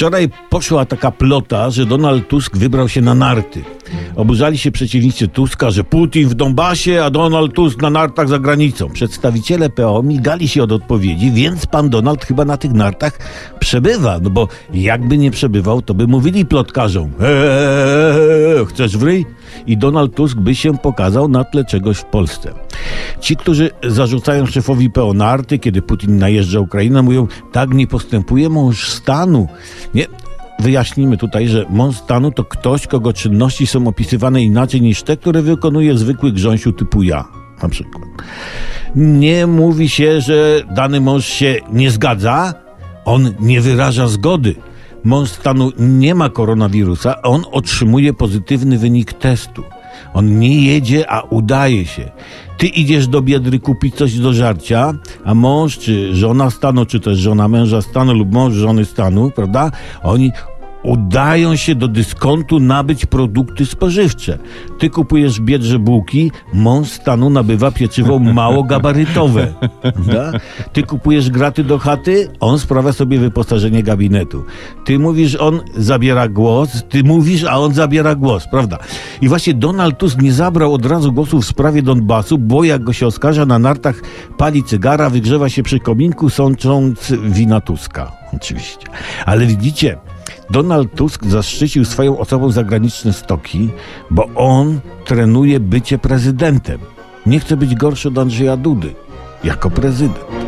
Wczoraj poszła taka plota, że Donald Tusk wybrał się na narty. Oburzali się przeciwnicy Tuska, że Putin w Donbasie, a Donald Tusk na nartach za granicą. Przedstawiciele PO migali się od odpowiedzi, więc pan Donald chyba na tych nartach przebywa. No bo jakby nie przebywał, to by mówili plotkarzom eee, chcesz wryj? I Donald Tusk by się pokazał na tle czegoś w Polsce. Ci, którzy zarzucają szefowi PO narty, kiedy Putin najeżdża Ukrainę, mówią, tak nie postępuje mąż stanu. Nie, Wyjaśnijmy tutaj, że mąż stanu to ktoś, kogo czynności są opisywane inaczej niż te, które wykonuje zwykły grząsiu typu ja, na przykład. Nie mówi się, że dany mąż się nie zgadza, on nie wyraża zgody. Mąż stanu nie ma koronawirusa, on otrzymuje pozytywny wynik testu. On nie jedzie, a udaje się. Ty idziesz do biedry kupić coś do żarcia, a mąż czy żona stanu, czy też żona męża stanu lub mąż żony stanu, prawda? Oni udają się do dyskontu nabyć produkty spożywcze. Ty kupujesz w biedrze bułki, mąż stanu nabywa pieczywo małogabarytowe. Da? Ty kupujesz graty do chaty, on sprawia sobie wyposażenie gabinetu. Ty mówisz, on zabiera głos, ty mówisz, a on zabiera głos, prawda? I właśnie Donald Tusk nie zabrał od razu głosu w sprawie Donbasu, bo jak go się oskarża na nartach, pali cygara, wygrzewa się przy kominku, sącząc wina Tuska. Oczywiście. Ale widzicie, Donald Tusk zaszczycił swoją osobą zagraniczne stoki, bo on trenuje bycie prezydentem. Nie chce być gorszy od Andrzeja Dudy jako prezydent.